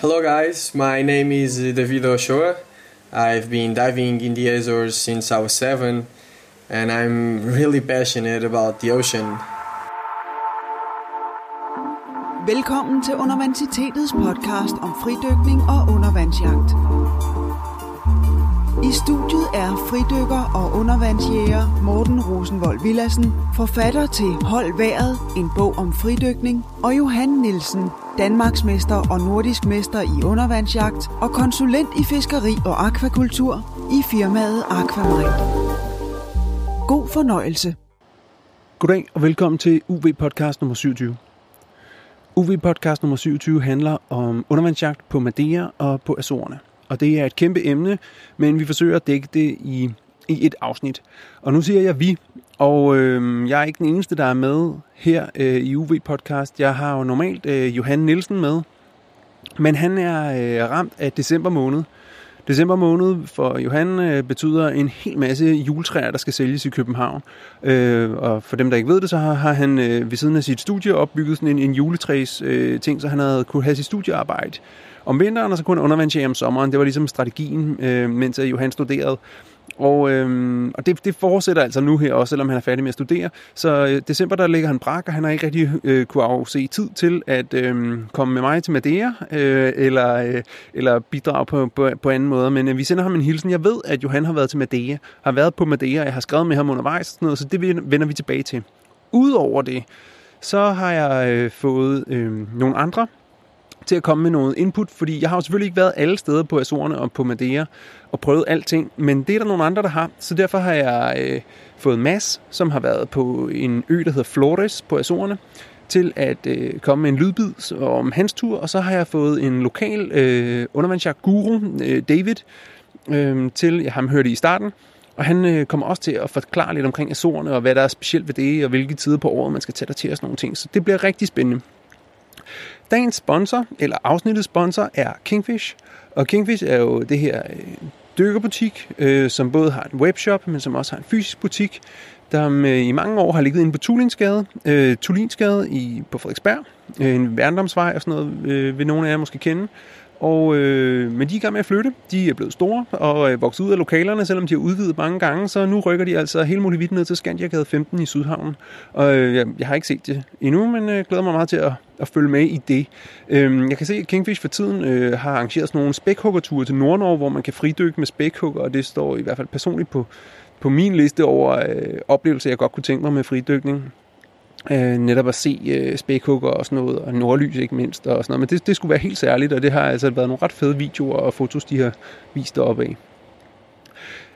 Hello, guys. My name is David Ochoa. I've been diving in the Azores since I was seven, and I'm really passionate about the ocean. Velkommen til Undervandsitetets podcast om fridykning og undervandsjagt. I studiet er fridykker og undervandsjæger Morten Rosenvold Villassen, forfatter til Hold Været, en bog om fridykning, og Johan Nielsen, Danmarksmester og nordisk mester i undervandsjagt og konsulent i fiskeri og akvakultur i firmaet Aquamarine. God fornøjelse. Goddag og velkommen til UV podcast nummer 27. UV podcast nummer 27 handler om undervandsjagt på Madeira og på Azorerne. Og det er et kæmpe emne, men vi forsøger at dække det i, i et afsnit. Og nu siger jeg vi, og øh, jeg er ikke den eneste, der er med her øh, i UV Podcast. Jeg har jo normalt øh, Johan Nielsen med, men han er øh, ramt af december måned. December måned for Johan øh, betyder en hel masse juletræer, der skal sælges i København. Øh, og for dem, der ikke ved det, så har, har han øh, ved siden af sit studie opbygget sådan en, en juletræs øh, ting, så han havde kunne have sit studiearbejde om vinteren, og så kunne han undervandsjage om sommeren. Det var ligesom strategien, øh, mens Johan studerede. Og, øhm, og det, det fortsætter altså nu her også, selvom han er færdig med at studere. Så øh, december, der ligger han brak, og han har ikke rigtig øh, kunne afse tid til at øh, komme med mig til Madeira, øh, eller, øh, eller bidrage på, på, på anden måde. Men øh, vi sender ham en hilsen. Jeg ved, at Johan har været til Madeira, har været på Madeira, jeg har skrevet med ham undervejs, sådan noget, så det vender vi tilbage til. Udover det, så har jeg øh, fået øh, nogle andre til at komme med noget input, fordi jeg har jo selvfølgelig ikke været alle steder på Azorerne og på Madeira og prøvet alting, men det er der nogle andre, der har. Så derfor har jeg øh, fået Mads, som har været på en ø, der hedder Flores på Azorerne, til at øh, komme med en lydbid om hans tur, og så har jeg fået en lokal øh, undervandsjagt-guru, øh, David, øh, til, jeg ham hørte i starten, og han øh, kommer også til at forklare lidt omkring Azorerne, og hvad der er specielt ved det, og hvilke tider på året man skal tage der til og sådan nogle ting. Så det bliver rigtig spændende. Dagens sponsor, eller afsnittets sponsor, er Kingfish. Og Kingfish er jo det her øh, dykkerbutik, øh, som både har en webshop, men som også har en fysisk butik, der øh, i mange år har ligget inde på Tulinsgade, øh, Tulinsgade i, på Frederiksberg, øh, en værndomsvej og sådan noget, øh, vil nogle af jer måske kende. Og, øh, men de er i gang med at flytte. De er blevet store og øh, vokset ud af lokalerne, selvom de har udvidet mange gange. Så nu rykker de altså hele muligheden ned til Skandiagade 15 i Sydhavnen. Og øh, jeg, jeg har ikke set det endnu, men øh, glæder mig meget til at, at følge med i det. Øh, jeg kan se, at Kingfish for tiden øh, har arrangeret sådan nogle spækhuggerture til Nordnorge, hvor man kan fridykke med spækhugger, og det står i hvert fald personligt på, på min liste over øh, oplevelser, jeg godt kunne tænke mig med fridykning øh, netop at se øh, spækhugger og sådan noget, og nordlys ikke mindst, og sådan noget. Men det, det skulle være helt særligt, og det har altså været nogle ret fede videoer og fotos, de har vist deroppe af.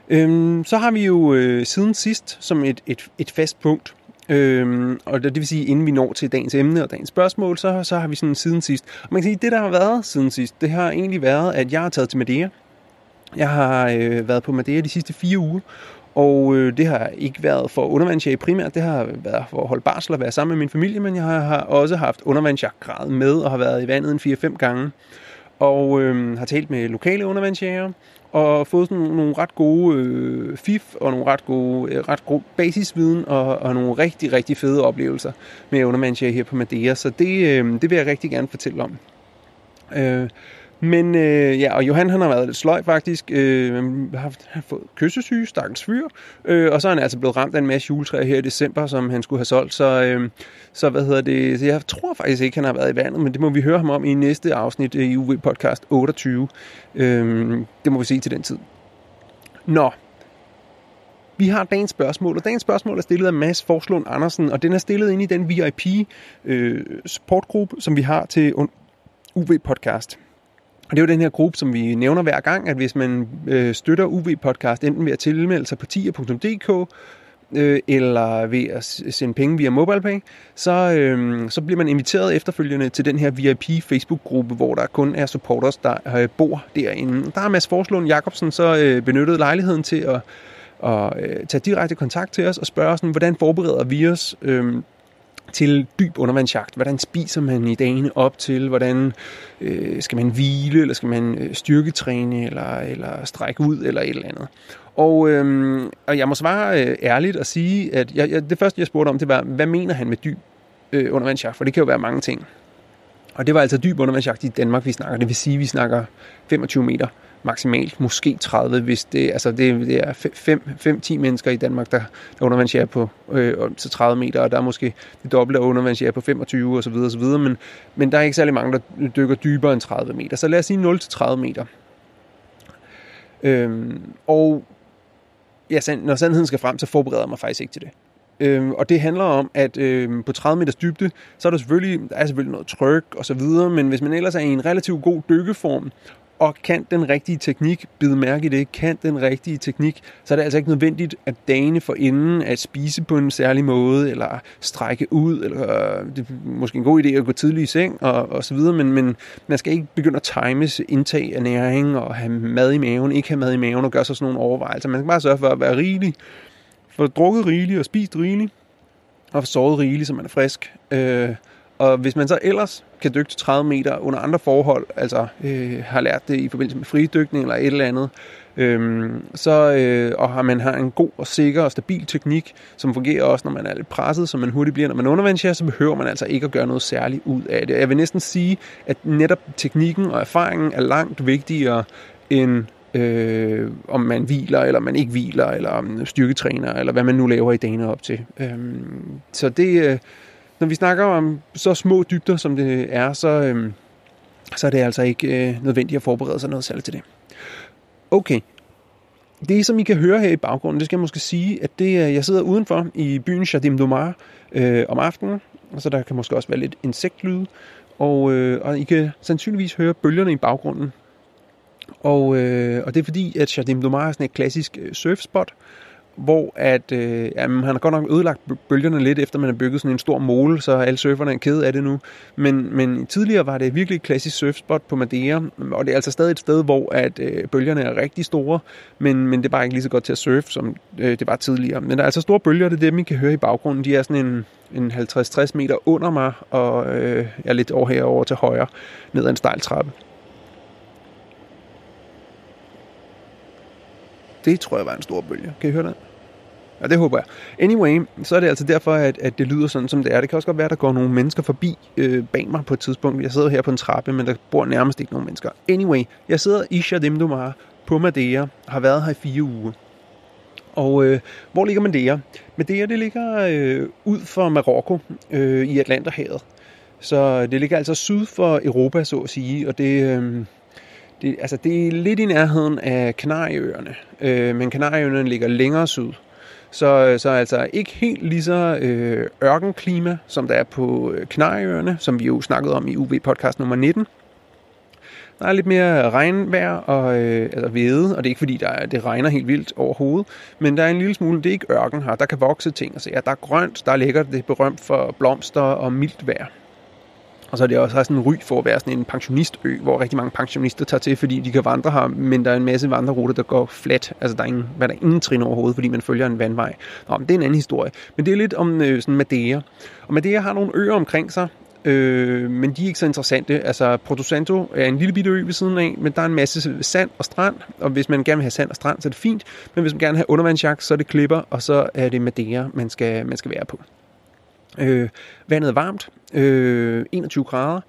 Øhm, så har vi jo øh, siden sidst, som et, et, et fast punkt, Øhm, og det vil sige, inden vi når til dagens emne og dagens spørgsmål, så, så har vi sådan siden sidst. Og man kan sige, det der har været siden sidst, det har egentlig været, at jeg har taget til Madeira. Jeg har øh, været på Madeira de sidste fire uger, og øh, det har ikke været for undervandsjag primært, det har været for at holde barsel og være sammen med min familie, men jeg har, har også haft undervandsjagtgrad med og har været i vandet en 4-5 gange. Og øh, har talt med lokale undervandsjæger og fået sådan nogle ret gode øh, fif og nogle ret gode, øh, ret gode basisviden og, og nogle rigtig, rigtig fede oplevelser med undervandsjæger her på Madeira. Så det, øh, det vil jeg rigtig gerne fortælle om. Øh, men øh, ja, og Johan han har været lidt sløj faktisk. Øh, han har, har fået kyssesyge, stakkels fyr. Øh, og så er han altså blevet ramt af en masse juletræer her i december, som han skulle have solgt. Så, øh, så hvad hedder det? Så jeg tror faktisk ikke, han har været i vandet, men det må vi høre ham om i næste afsnit i UV Podcast 28. Øh, det må vi se til den tid. Nå, vi har dagens spørgsmål, og dagens spørgsmål er stillet af Mads Forslund Andersen, og den er stillet ind i den VIP øh, supportgruppe, som vi har til UV Podcast. Og det er jo den her gruppe, som vi nævner hver gang, at hvis man øh, støtter UV-podcast, enten ved at tilmelde sig på tier.dk, øh, eller ved at sende penge via MobilePay, så, øh, så bliver man inviteret efterfølgende til den her VIP Facebook-gruppe, hvor der kun er supporters, der øh, bor derinde. Der har Mads Forslund Jacobsen så øh, benyttet lejligheden til at, at øh, tage direkte kontakt til os og spørge os, hvordan forbereder vi os øh, til dyb undervandsjagt. Hvordan spiser man i dagene op til? Hvordan øh, skal man hvile, eller skal man øh, styrketræne, eller, eller strække ud, eller et eller andet. Og, øh, og jeg må svare øh, ærligt og sige, at jeg, jeg, det første, jeg spurgte om, det var, hvad mener han med dyb øh, undervandsjagt? For det kan jo være mange ting. Og det var altså dyb undervandsjagt i Danmark, vi snakker. Det vil sige, at vi snakker 25 meter maksimalt, måske 30, hvis det, altså det, det er 5-10 mennesker i Danmark, der, der undervandsjæger på øh, til 30 meter, og der er måske det dobbelte af undervandsjæger på 25 osv. osv. Men, men der er ikke særlig mange, der dykker dybere end 30 meter. Så lad os sige 0-30 meter. Øhm, og ja, når sandheden skal frem, så forbereder jeg mig faktisk ikke til det. Øhm, og det handler om, at øhm, på 30 meters dybde, så er der selvfølgelig, der er selvfølgelig noget tryk og så videre, men hvis man ellers er i en relativt god dykkeform, og kan den rigtige teknik, bide mærke i det, kan den rigtige teknik, så er det altså ikke nødvendigt at dagene for inden at spise på en særlig måde, eller strække ud, eller øh, det er måske en god idé at gå tidligt i seng, og, og så videre, men, men man skal ikke begynde at times indtag af næring, og have mad i maven, ikke have mad i maven, og gøre sig sådan nogle overvejelser. Man skal bare sørge for at være rigelig, få drukket rigeligt og spist rigeligt, og få sovet rigeligt, så man er frisk. Øh, og hvis man så ellers kan dykke til 30 meter under andre forhold, altså øh, har lært det i forbindelse med fridykning eller et eller andet, øh, så, øh, og har man har en god og sikker og stabil teknik, som fungerer også, når man er lidt presset, som man hurtigt bliver, når man undervandsjer, så behøver man altså ikke at gøre noget særligt ud af det. Jeg vil næsten sige, at netop teknikken og erfaringen er langt vigtigere end øh, om man hviler, eller man ikke hviler, eller styrketræner, eller hvad man nu laver i dagene op til. Øh, så det, øh, når vi snakker om så små dybder, som det er, så, øh, så er det altså ikke øh, nødvendigt at forberede sig noget særligt til det. Okay. Det, som I kan høre her i baggrunden, det skal jeg måske sige, at det er, jeg sidder udenfor i byen Shadim Domar øh, om aftenen, så der kan måske også være lidt insektlyde, og, øh, og I kan sandsynligvis høre bølgerne i baggrunden. Og, øh, og det er fordi, at Shadim Domar er sådan et klassisk øh, surfspot, hvor at, øh, jamen, han har godt nok ødelagt bølgerne lidt, efter man har bygget sådan en stor mole, så alle surferne er kede af det nu. Men, men tidligere var det virkelig et klassisk surfspot på Madeira, og det er altså stadig et sted, hvor at, øh, bølgerne er rigtig store, men, men det er bare ikke lige så godt til at surfe, som øh, det var tidligere. Men der er altså store bølger, det er dem, I kan høre i baggrunden. De er sådan en, en 50-60 meter under mig, og øh, jeg er lidt over herover til højre, ned ad en stejl trappe. Det tror jeg var en stor bølge. Kan I høre det? Ja, det håber jeg. Anyway, så er det altså derfor, at, at det lyder sådan, som det er. Det kan også godt være, at der går nogle mennesker forbi øh, bag mig på et tidspunkt. Jeg sidder her på en trappe, men der bor nærmest ikke nogen mennesker. Anyway, jeg sidder i Shademdumar på Madeira, har været her i fire uger. Og øh, hvor ligger Madeira? Madeira, det ligger øh, ud for Marokko øh, i Atlanterhavet. Så øh, det ligger altså syd for Europa, så at sige, og det... Øh, det, altså, det er lidt i nærheden af Kanarieøerne, øh, men Kanarieøerne ligger længere syd. Så, så altså ikke helt lige så øh, ørkenklima, som der er på øh, Kanarieøerne, som vi jo snakkede om i UV-podcast nummer 19. Der er lidt mere regnvejr og øh, altså hvede, og det er ikke fordi, der er, det regner helt vildt overhovedet, men der er en lille smule, det er ikke ørken her, der kan vokse ting. Altså, ja, der er grønt, der ligger det berømt for blomster og mildt vejr. Og så er det også sådan en ry for at være sådan en pensionistø, hvor rigtig mange pensionister tager til, fordi de kan vandre her, men der er en masse vandreruter, der går flat. Altså der er ingen, hvad der er ingen trin overhovedet, fordi man følger en vandvej. Nå, men det er en anden historie. Men det er lidt om øh, sådan Madeira. Og Madeira har nogle øer omkring sig, øh, men de er ikke så interessante. Altså Porto Santo er en lille bitte ø ved siden af, men der er en masse sand og strand, og hvis man gerne vil have sand og strand, så er det fint. Men hvis man gerne vil have undervandsjagt, så er det klipper, og så er det Madeira, man skal, man skal være på. Øh, vandet er varmt, øh, 21 grader,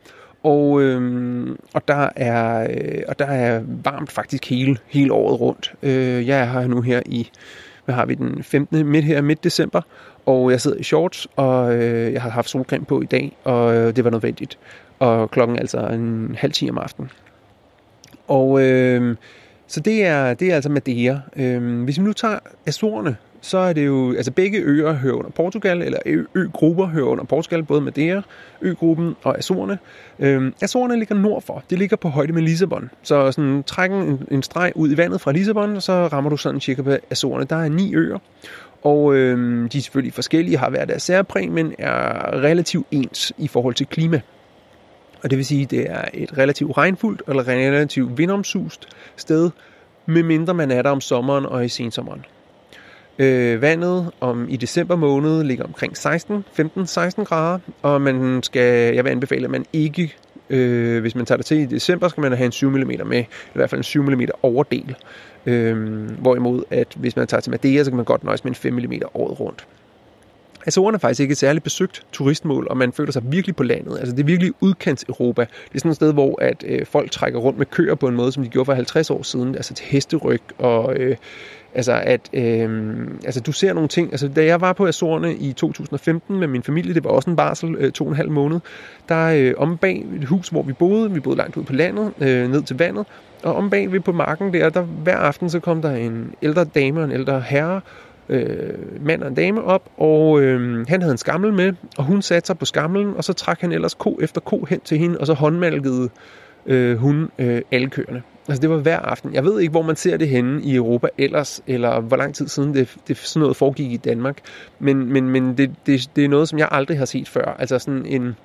og, øh, og, der er, øh, og der er varmt faktisk hele, hele året rundt. Øh, jeg er her nu her i, hvad har vi den 15. midt her midt december, og jeg sidder i shorts, og øh, jeg har haft solcreme på i dag, og øh, det var nødvendigt. Og klokken er altså en halv 10 om aftenen. Og øh, så det er, det er altså Madeira. Øh, hvis vi nu tager Azorerne, så er det jo, altså begge øer hører under Portugal, eller øgrupper hører under Portugal, både Madeira, øgruppen og Azorerne. Øhm, Azorerne ligger nordfor, det ligger på højde med Lissabon. Så sådan, træk en, en streg ud i vandet fra Lissabon, og så rammer du sådan cirka på Azorerne. Der er ni øer, og øhm, de er selvfølgelig forskellige, har været deres særpræg, men er relativt ens i forhold til klima. Og det vil sige, at det er et relativt regnfuldt eller relativt vindomsust sted, medmindre man er der om sommeren og i sensommeren. Øh, vandet om i december måned ligger omkring 16, 15-16 grader, og man skal, jeg vil anbefale, at man ikke, øh, hvis man tager det til i december, skal man have en 7 mm med, i hvert fald en 7 mm overdel. Øh, hvorimod, at hvis man tager til Madeira, så kan man godt nøjes med en 5 mm året rundt. Altså, Azorerne er faktisk ikke et særligt besøgt turistmål, og man føler sig virkelig på landet. Altså det er virkelig udkants Europa. Det er sådan et sted, hvor at, øh, folk trækker rundt med køer på en måde, som de gjorde for 50 år siden, altså til hesteryg og øh, Altså, at øh, altså, du ser nogle ting. Altså, da jeg var på Azorerne i 2015 med min familie, det var også en barsel, øh, to og en halv måned, der øh, om bag et hus, hvor vi boede, vi boede langt ud på landet, øh, ned til vandet, og om bag ved på marken der, der hver aften, så kom der en ældre dame og en ældre herre, øh, mand og en dame op, og øh, han havde en skammel med, og hun satte sig på skamlen, og så trak han ellers ko efter ko hen til hende, og så håndmalkede øh, hun øh, alle køerne. Altså det var hver aften. Jeg ved ikke, hvor man ser det henne i Europa ellers, eller hvor lang tid siden det, det sådan noget foregik i Danmark. Men, men, men det, det, det er noget, som jeg aldrig har set før. Altså sådan en,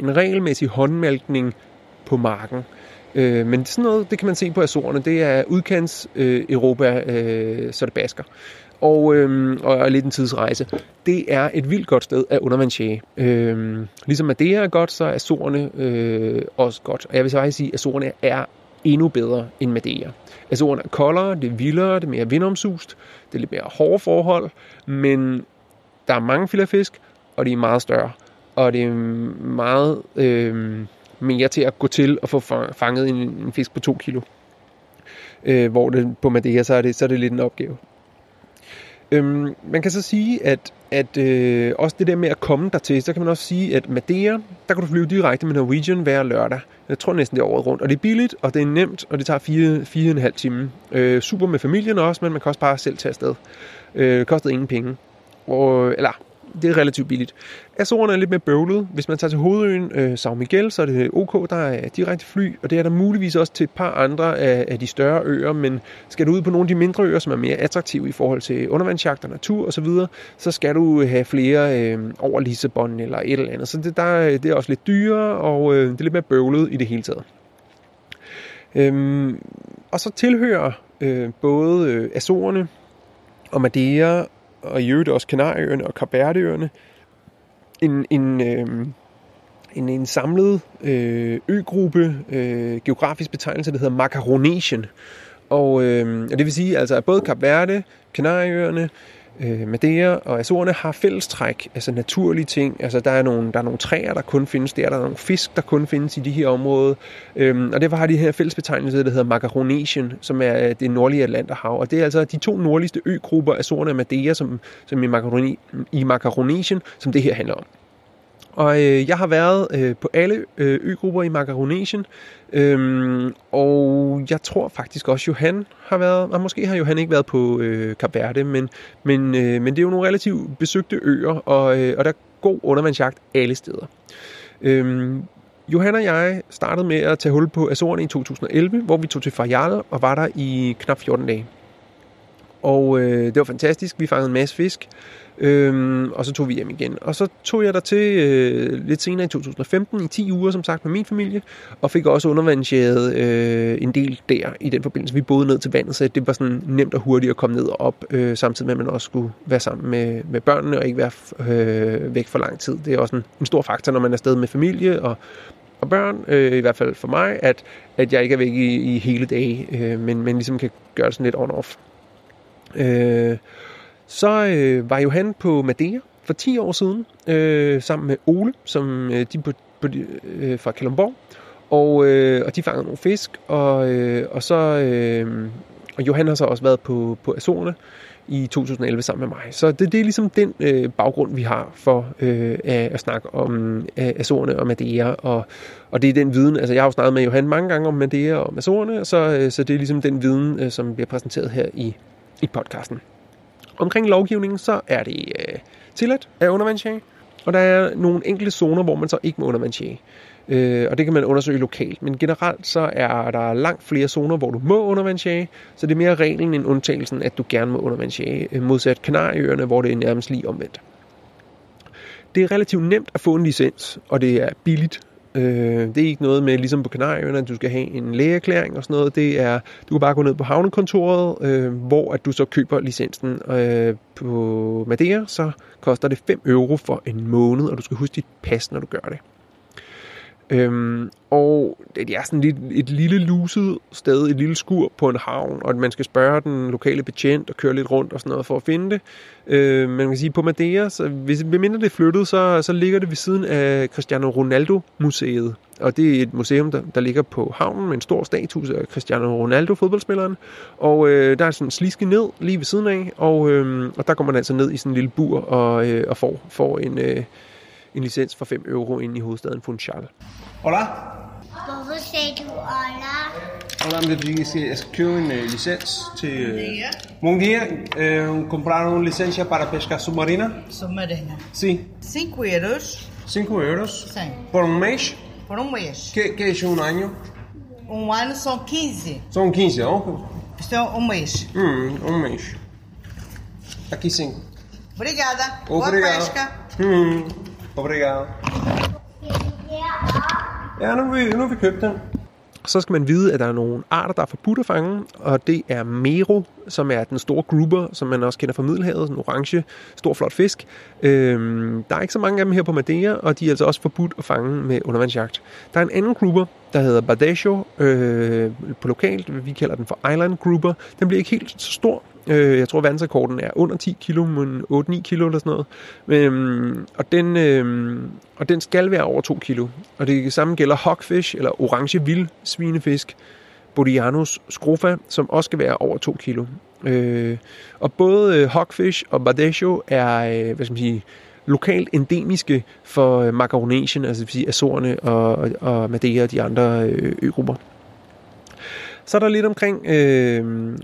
en regelmæssig håndmælkning på marken. Øh, men sådan noget, det kan man se på Azorerne. Det er udkants øh, Europa, øh, så det basker. Og, øh, og er lidt en tidsrejse. Det er et vildt godt sted at undervandsjage. Øh, ligesom Madeira er godt, så er Azorerne øh, også godt. Og jeg vil så faktisk sige, at Azorerne er endnu bedre end Madeira. Altså er koldere, det er vildere, det er mere vindomsust, det er lidt mere hårde forhold, men der er mange filetfisk, og de er meget større. Og det er meget øh, mere til at gå til og få fanget en, en fisk på to kilo. Øh, hvor det på Madeira, så er det, så er det lidt en opgave. Øhm, man kan så sige, at, at øh, også det der med at komme dertil, så kan man også sige, at Madeira, der kan du flyve direkte med Norwegian hver lørdag. Jeg tror næsten det er året rundt. Og det er billigt, og det er nemt, og det tager fire, fire og en halv time. Øh, super med familien også, men man kan også bare selv tage afsted. Øh, det kostede ingen penge. Og, eller det er relativt billigt. Azorerne er lidt mere bøvlet. Hvis man tager til hovedøen øh, São Miguel, så er det OK, der er direkte fly, og det er der muligvis også til et par andre af, af de større øer, men skal du ud på nogle af de mindre øer, som er mere attraktive i forhold til undervandsjagt og natur osv., så, så skal du øh, have flere øh, over Lissabon eller et eller andet. Så det, der, øh, det er også lidt dyrere, og øh, det er lidt mere bøvlet i det hele taget. Øhm, og så tilhører øh, både øh, Azorerne og Madeira og i øvrigt også Kanarieøerne og Kapverdeøerne, en, en, øh, en, en samlet øh, øgruppe, øh, geografisk betegnelse, der hedder Macaronesien. Og, øh, og det vil sige, altså, at både Kap Verde, Kanarieøerne, øh, Madeira og Azorerne har fællestræk, altså naturlige ting. Altså der er nogle, der er nogle træer, der kun findes der, der er nogle fisk, der kun findes i de her områder. Øhm, og derfor har de her fællesbetegnelse, der hedder Macaronesien, som er øh, det nordlige Atlanterhav. Og det er altså de to nordligste øgrupper, Azorerne og Madeira, som, som i, Macaroni, i Macaronesien, som det her handler om. Og øh, jeg har været øh, på alle øh, øgrupper i Macaronesien, øhm, og jeg tror faktisk også, Johan har været, og måske har Johan ikke været på øh, Cap Verde, men, men, øh, men det er jo nogle relativt besøgte øer, og, øh, og der er god undervandsjagt alle steder. Øhm, Johan og jeg startede med at tage hul på Azorerne i 2011, hvor vi tog til Fajal og var der i knap 14 dage. Og øh, det var fantastisk. Vi fangede en masse fisk. Øhm, og så tog vi hjem igen. Og så tog jeg der til øh, lidt senere i 2015, i 10 uger som sagt med min familie, og fik også undervandsjæret øh, en del der i den forbindelse. Vi boede ned til vandet, så det var sådan nemt og hurtigt at komme ned og op, øh, samtidig med at man også skulle være sammen med, med børnene og ikke være øh, væk for lang tid. Det er også en, en stor faktor, når man er afsted med familie og, og børn, øh, i hvert fald for mig, at, at jeg ikke er væk i, i hele dage, øh, men, men ligesom kan gøre det sådan lidt on-off. Øh, så øh, var Johan på Madeira for 10 år siden, øh, sammen med Ole, som øh, de på, på, øh, fra Kalundborg. Og, øh, og de fangede nogle fisk, og, øh, og så øh, og Johan har så også været på, på Azorerne i 2011 sammen med mig. Så det, det er ligesom den øh, baggrund, vi har for øh, at, at snakke om øh, Azorerne og Madeira, og, og det er den viden, altså jeg har jo snakket med Johan mange gange om Madeira og Azorerne, så, øh, så det er ligesom den viden, øh, som bliver præsenteret her i, i podcasten. Omkring lovgivningen, så er det øh, tilladt at undervandsjage, og der er nogle enkelte zoner, hvor man så ikke må undervandsjage. Øh, og det kan man undersøge lokalt. Men generelt så er der langt flere zoner, hvor du må undervandsjage, så det er mere reglen end undtagelsen, at du gerne må undervandsjage, øh, modsat Kanarieøerne, hvor det er nærmest lige omvendt. Det er relativt nemt at få en licens, og det er billigt. Øh, det er ikke noget med, ligesom på Kanarieøerne, at du skal have en lægeerklæring og sådan noget. Det er, du kan bare gå ned på havnekontoret, øh, hvor at du så køber licensen. Øh, på Madeira, så koster det 5 euro for en måned, og du skal huske dit pas, når du gør det. Øhm, og det er sådan lidt et lille luset sted, et lille skur på en havn, og man skal spørge den lokale betjent og køre lidt rundt og sådan noget for at finde det. Øh, man kan sige, på Madeira, så hvis, mindre det er flyttet, så, så ligger det ved siden af Cristiano Ronaldo-museet. Og det er et museum, der, der ligger på havnen med en stor statue af Cristiano Ronaldo, fodboldspilleren. Og øh, der er sådan en sliske ned lige ved siden af, og, øh, og der går man altså ned i sådan en lille bur og, øh, og får, får en... Øh, en licens for 5 euro ind i hovedstaden Funchal. Hola. Hvorfor sagde du hola? Hola, men det er, jeg skal købe en uh, licens til... Uh, Bom dia. Uh, compraram uma licencia para pescar submarina? Submarina. Sim. 5 euros 5 euros. Sim. Por um mês? por um mês. Que, que é um ano? Um ano são 15. São 15, não? Isto é um mês. Hum, um mês. Aqui sim. Obrigada. Boa Obrigado. pesca. Hum, obrigado. Ja, nu vil, nu vil vi købe den. Så skal man vide, at der er nogle arter, der er forbudt at fange, og det er mero, som er den store grouper, som man også kender fra Middelhavet, en orange, stor flot fisk. Øhm, der er ikke så mange af dem her på Madeira, og de er altså også forbudt at fange med undervandsjagt. Der er en anden grouper, der hedder Badejo, øh, på lokalt, vi kalder den for Island Grouper. Den bliver ikke helt så stor. Øh, jeg tror, verdensrekorden er under 10 kilo, men 8-9 kilo eller sådan noget. Øhm, og, den, øhm, og den skal være over 2 kilo. Og det samme gælder hogfish, eller orange vild svinefisk, Bodianus scrofa, som også skal være over 2 kilo. Øh, og både øh, hogfish og badejo er, øh, hvad skal man sige, lokalt endemiske for øh, Macaronesien, altså det vil sige Azorerne og, og, og Madeira og de andre øh, øgrupper. Så er der lidt omkring øh,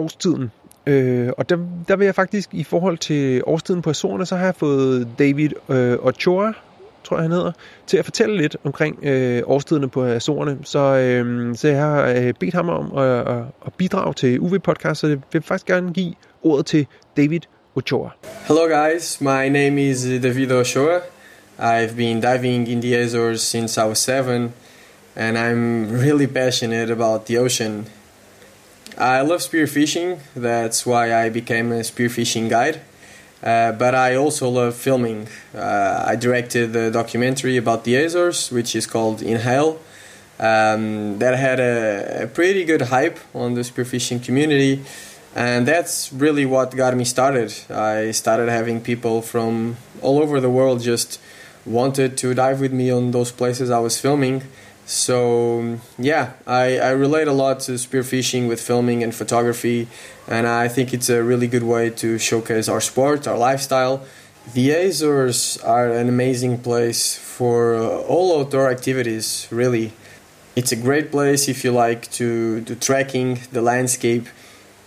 årstiden. Øh, og der, der vil jeg faktisk, i forhold til årstiden på Azorerne, så har jeg fået David øh, Ochoa, tror jeg han hedder, til at fortælle lidt omkring øh, årstiderne på Azorerne. Så, øh, så jeg har øh, bedt ham om at, at, at bidrage til UV-podcast, så jeg vil faktisk gerne give ordet til David Ochoa. Hello, guys. My name is David Ochoa. I've been diving in the Azores since I was seven, and I'm really passionate about the ocean. I love spearfishing, that's why I became a spearfishing guide. Uh, but I also love filming. Uh, I directed a documentary about the Azores, which is called Inhale. Um, that had a, a pretty good hype on the spearfishing community, and that's really what got me started. I started having people from all over the world just wanted to dive with me on those places I was filming. So yeah, I, I relate a lot to spearfishing with filming and photography, and I think it's a really good way to showcase our sport, our lifestyle. The Azores are an amazing place for uh, all outdoor activities, really. It's a great place if you like to do trekking, the landscape.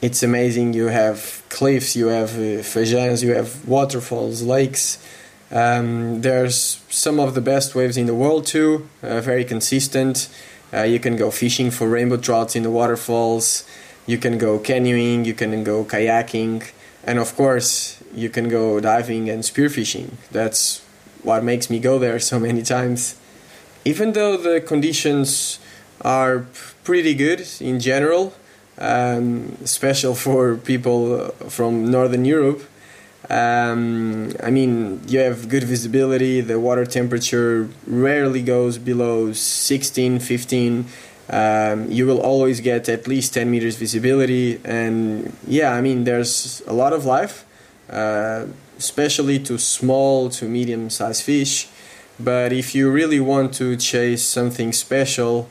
It's amazing. You have cliffs, you have uh, fajans, you have waterfalls, lakes. Um, there's some of the best waves in the world too, uh, very consistent. Uh, you can go fishing for rainbow trouts in the waterfalls. You can go canoeing, you can go kayaking, and of course, you can go diving and spearfishing. That's what makes me go there so many times. Even though the conditions are pretty good in general, um, special for people from Northern Europe, um, I mean, you have good visibility, the water temperature rarely goes below 16, 15. Um, you will always get at least 10 meters visibility, and yeah, I mean, there's a lot of life, uh, especially to small to medium sized fish. But if you really want to chase something special,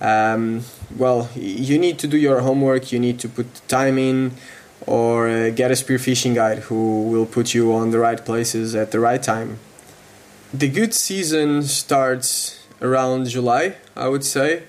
um, well, you need to do your homework, you need to put time in or uh, get a spearfishing guide who will put you on the right places at the right time. The good season starts around July, I would say.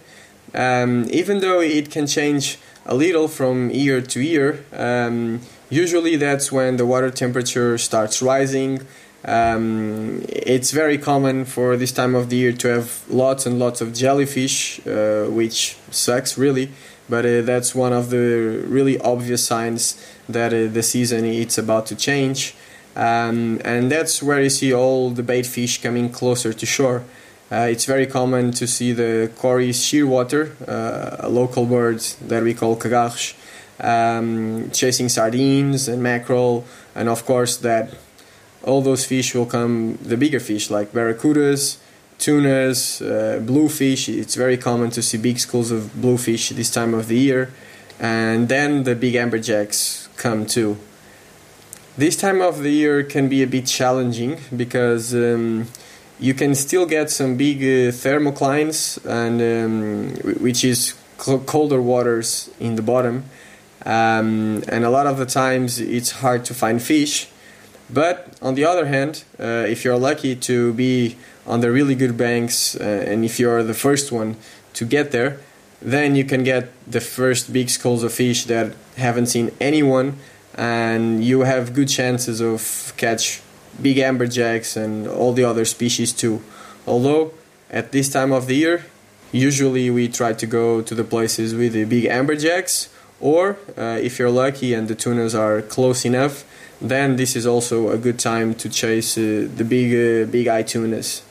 Um, even though it can change a little from year to year, um, usually that's when the water temperature starts rising. Um, it's very common for this time of the year to have lots and lots of jellyfish, uh, which sucks really but uh, that's one of the really obvious signs that uh, the season it's about to change. Um, and that's where you see all the bait fish coming closer to shore. Uh, it's very common to see the Cory's shearwater, uh, a local bird that we call cagarche, um, chasing sardines and mackerel, and of course that all those fish will come, the bigger fish like barracudas, tunas, uh, bluefish. It's very common to see big schools of bluefish this time of the year, and then the big amberjacks come too. This time of the year can be a bit challenging because um, you can still get some big uh, thermoclines, and um, which is colder waters in the bottom, um, and a lot of the times it's hard to find fish. But on the other hand, uh, if you're lucky to be on the really good banks, uh, and if you're the first one to get there, then you can get the first big schools of fish that haven't seen anyone, and you have good chances of catch big amberjacks and all the other species too. Although at this time of the year, usually we try to go to the places with the big amberjacks, or uh, if you're lucky and the tunas are close enough, then this is also a good time to chase uh, the big uh, big eye tunas.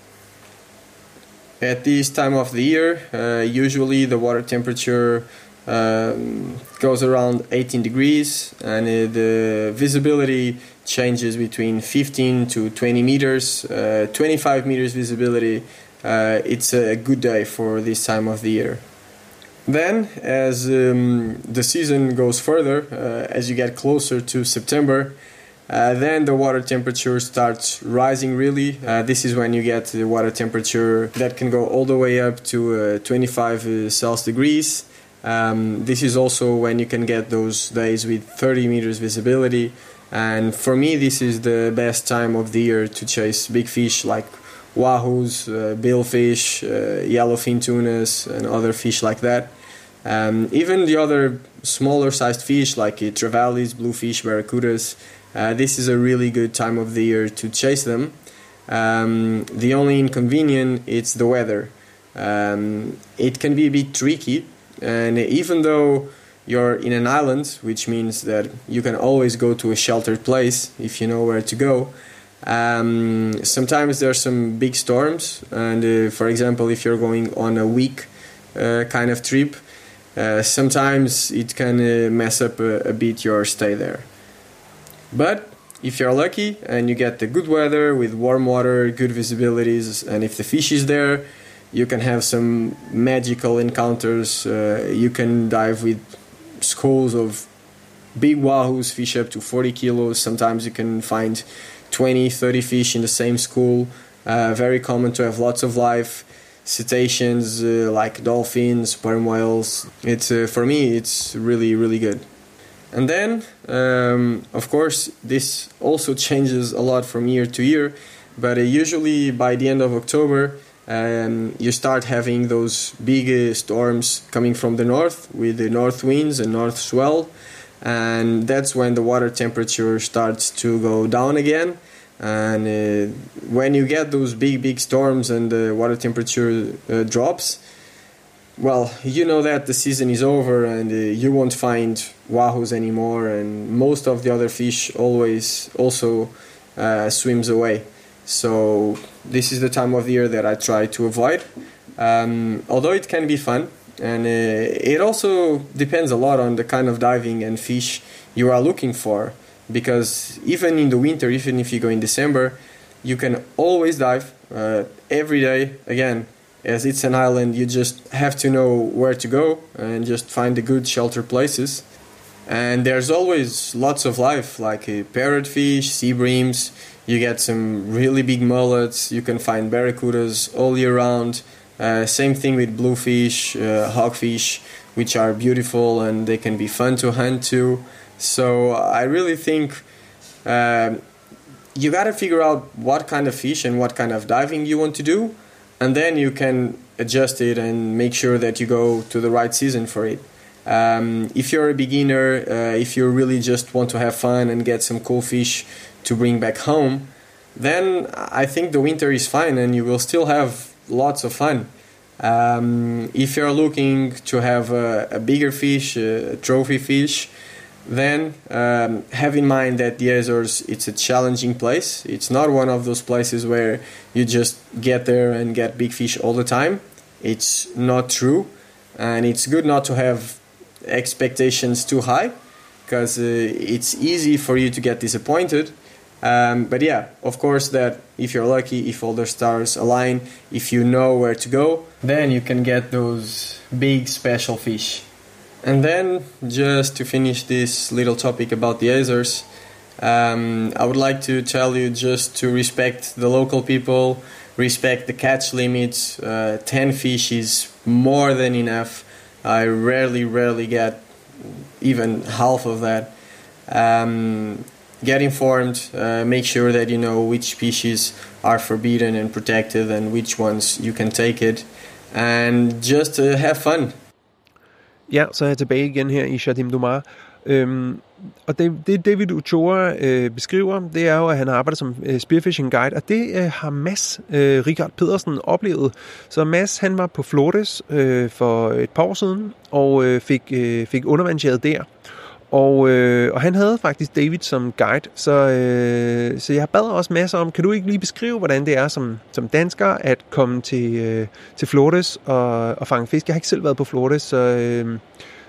At this time of the year, uh, usually the water temperature um, goes around 18 degrees and uh, the visibility changes between 15 to 20 meters, uh, 25 meters visibility. Uh, it's a good day for this time of the year. Then, as um, the season goes further, uh, as you get closer to September, uh, then the water temperature starts rising really. Uh, this is when you get the water temperature that can go all the way up to uh, 25 uh, Celsius degrees. Um, this is also when you can get those days with 30 meters visibility. And for me, this is the best time of the year to chase big fish like wahoos, uh, billfish, yellowfin tunas, and other fish like that. Um, even the other smaller sized fish like uh, trevallies, bluefish, barracudas, uh, this is a really good time of the year to chase them. Um, the only inconvenience is the weather. Um, it can be a bit tricky, and even though you're in an island, which means that you can always go to a sheltered place if you know where to go. Um, sometimes there are some big storms, and uh, for example, if you're going on a week uh, kind of trip, uh, sometimes it can uh, mess up a, a bit your stay there. But if you're lucky and you get the good weather with warm water, good visibilities, and if the fish is there, you can have some magical encounters. Uh, you can dive with schools of big wahoos, fish up to 40 kilos. Sometimes you can find 20, 30 fish in the same school. Uh, very common to have lots of life. Cetaceans uh, like dolphins, sperm whales. It's uh, for me, it's really, really good. And then, um, of course, this also changes a lot from year to year, but uh, usually by the end of October, um, you start having those big uh, storms coming from the north with the north winds and north swell, and that's when the water temperature starts to go down again. And uh, when you get those big, big storms and the water temperature uh, drops, well, you know that the season is over and uh, you won't find wahoos anymore, and most of the other fish always also uh, swims away. So this is the time of the year that I try to avoid. Um, although it can be fun, and uh, it also depends a lot on the kind of diving and fish you are looking for. Because even in the winter, even if you go in December, you can always dive uh, every day. Again, as it's an island, you just have to know where to go and just find the good shelter places. And there's always lots of life, like uh, parrotfish, sea breams. You get some really big mullets. You can find barracudas all year round. Uh, same thing with bluefish, uh, hogfish, which are beautiful and they can be fun to hunt too. So I really think um, you got to figure out what kind of fish and what kind of diving you want to do and then you can adjust it and make sure that you go to the right season for it. Um, if you're a beginner, uh, if you really just want to have fun and get some cool fish to bring back home, then I think the winter is fine and you will still have lots of fun. Um, if you're looking to have a, a bigger fish, a trophy fish, then um, have in mind that the Azores it's a challenging place. It's not one of those places where you just get there and get big fish all the time. It's not true, and it's good not to have expectations too high because uh, it's easy for you to get disappointed. Um, but yeah, of course, that if you're lucky, if all the stars align, if you know where to go, then you can get those big special fish. And then, just to finish this little topic about the Azores, um, I would like to tell you just to respect the local people, respect the catch limits. Uh, 10 fish is more than enough. I rarely, rarely get even half of that. Um, get informed, uh, make sure that you know which species are forbidden and protected and which ones you can take it, and just uh, have fun. Ja, så er jeg tilbage igen her i Shadim Dumar. Øhm, og det, det David Ochoa øh, beskriver, det er jo, at han arbejder som øh, spearfishing guide, og det øh, har Mads øh, Richard Pedersen oplevet. Så Mads, han var på Flores øh, for et par år siden, og øh, fik, øh, fik undervandsjæret der. Og, øh, og han havde faktisk David som guide, så, øh, så jeg bad også masser om, kan du ikke lige beskrive, hvordan det er som, som dansker at komme til, øh, til Flores og, og fange fisk? Jeg har ikke selv været på Flores, så, øh,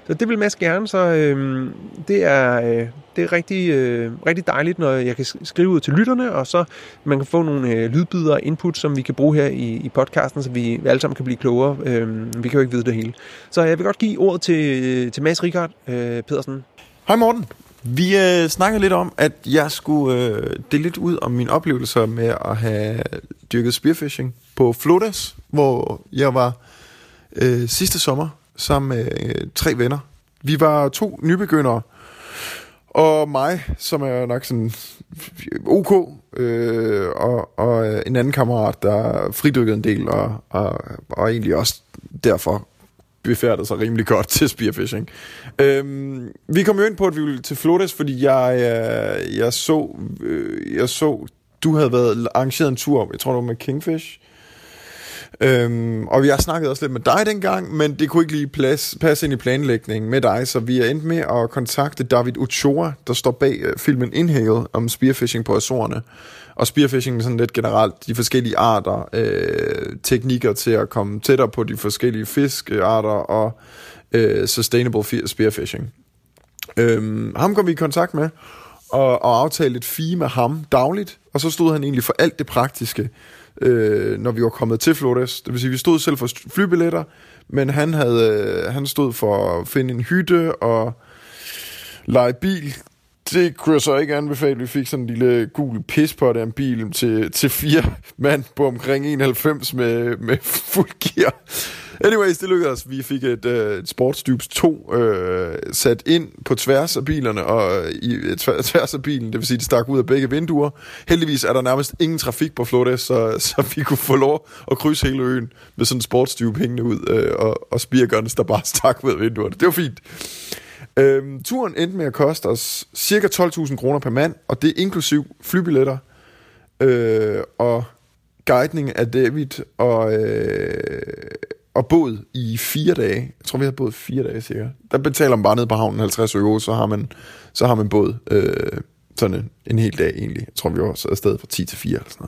så det vil Mads gerne, så øh, det er, øh, det er rigtig, øh, rigtig dejligt, når jeg kan skrive ud til lytterne, og så man kan få nogle øh, lydbider og input, som vi kan bruge her i, i podcasten, så vi alle sammen kan blive klogere. Øh, vi kan jo ikke vide det hele. Så øh, jeg vil godt give ordet til, øh, til Mads Rikard øh, Pedersen. Hej Morten. Vi øh, snakkede lidt om, at jeg skulle øh, dele lidt ud om mine oplevelser med at have dyrket spearfishing på Flodas, hvor jeg var øh, sidste sommer sammen med øh, tre venner. Vi var to nybegyndere, og mig, som er nok sådan OK, øh, og, og øh, en anden kammerat, der fridykkede en del, og, og, og egentlig også derfor befærdede sig rimelig godt til spearfishing. Øhm, vi kom jo ind på, at vi ville til Flores, fordi jeg, jeg, jeg så, øh, jeg så, du havde været arrangeret en tur, jeg tror det var med Kingfish, Øhm, og vi har snakket også lidt med dig dengang, men det kunne ikke lige plads, passe ind i planlægningen med dig, så vi er endt med at kontakte David Ochoa, der står bag øh, filmen Inhale om spearfishing på Azorerne. Og spearfishing sådan lidt generelt, de forskellige arter, øh, teknikker til at komme tættere på de forskellige fiskearter og øh, sustainable spearfishing. Øhm, ham kom vi i kontakt med og, og aftalte et fee med ham dagligt, og så stod han egentlig for alt det praktiske øh, når vi var kommet til Flores. Det vil sige, vi stod selv for flybilletter, men han, havde, øh, han stod for at finde en hytte og lege bil. Det kunne jeg så ikke anbefale. Vi fik sådan en lille gul pis på en bil til, til fire mand på omkring 91 med, med fuld gear. Anyways, det lykkedes Vi fik et, uh, et Sportsdybs 2 øh, sat ind på tværs af bilerne, og øh, i tværs af bilen, det vil sige, det stak ud af begge vinduer. Heldigvis er der nærmest ingen trafik på Flores, så, så vi kunne få lov at krydse hele øen med sådan en sportsdyb hængende ud, øh, og, og spearguns, der bare stak ud af vinduerne. Det var fint. Øhm, turen endte med at koste os cirka 12.000 kroner per mand, og det er inklusiv flybilletter øh, og guidning af David og, øh, og båd i fire dage. Jeg tror, vi har boet fire dage cirka. Der betaler man bare ned på havnen 50 euro, så har man, så har man båd øh, sådan en, en hel dag egentlig. Jeg tror, vi var afsted fra 10 til 4 eller sådan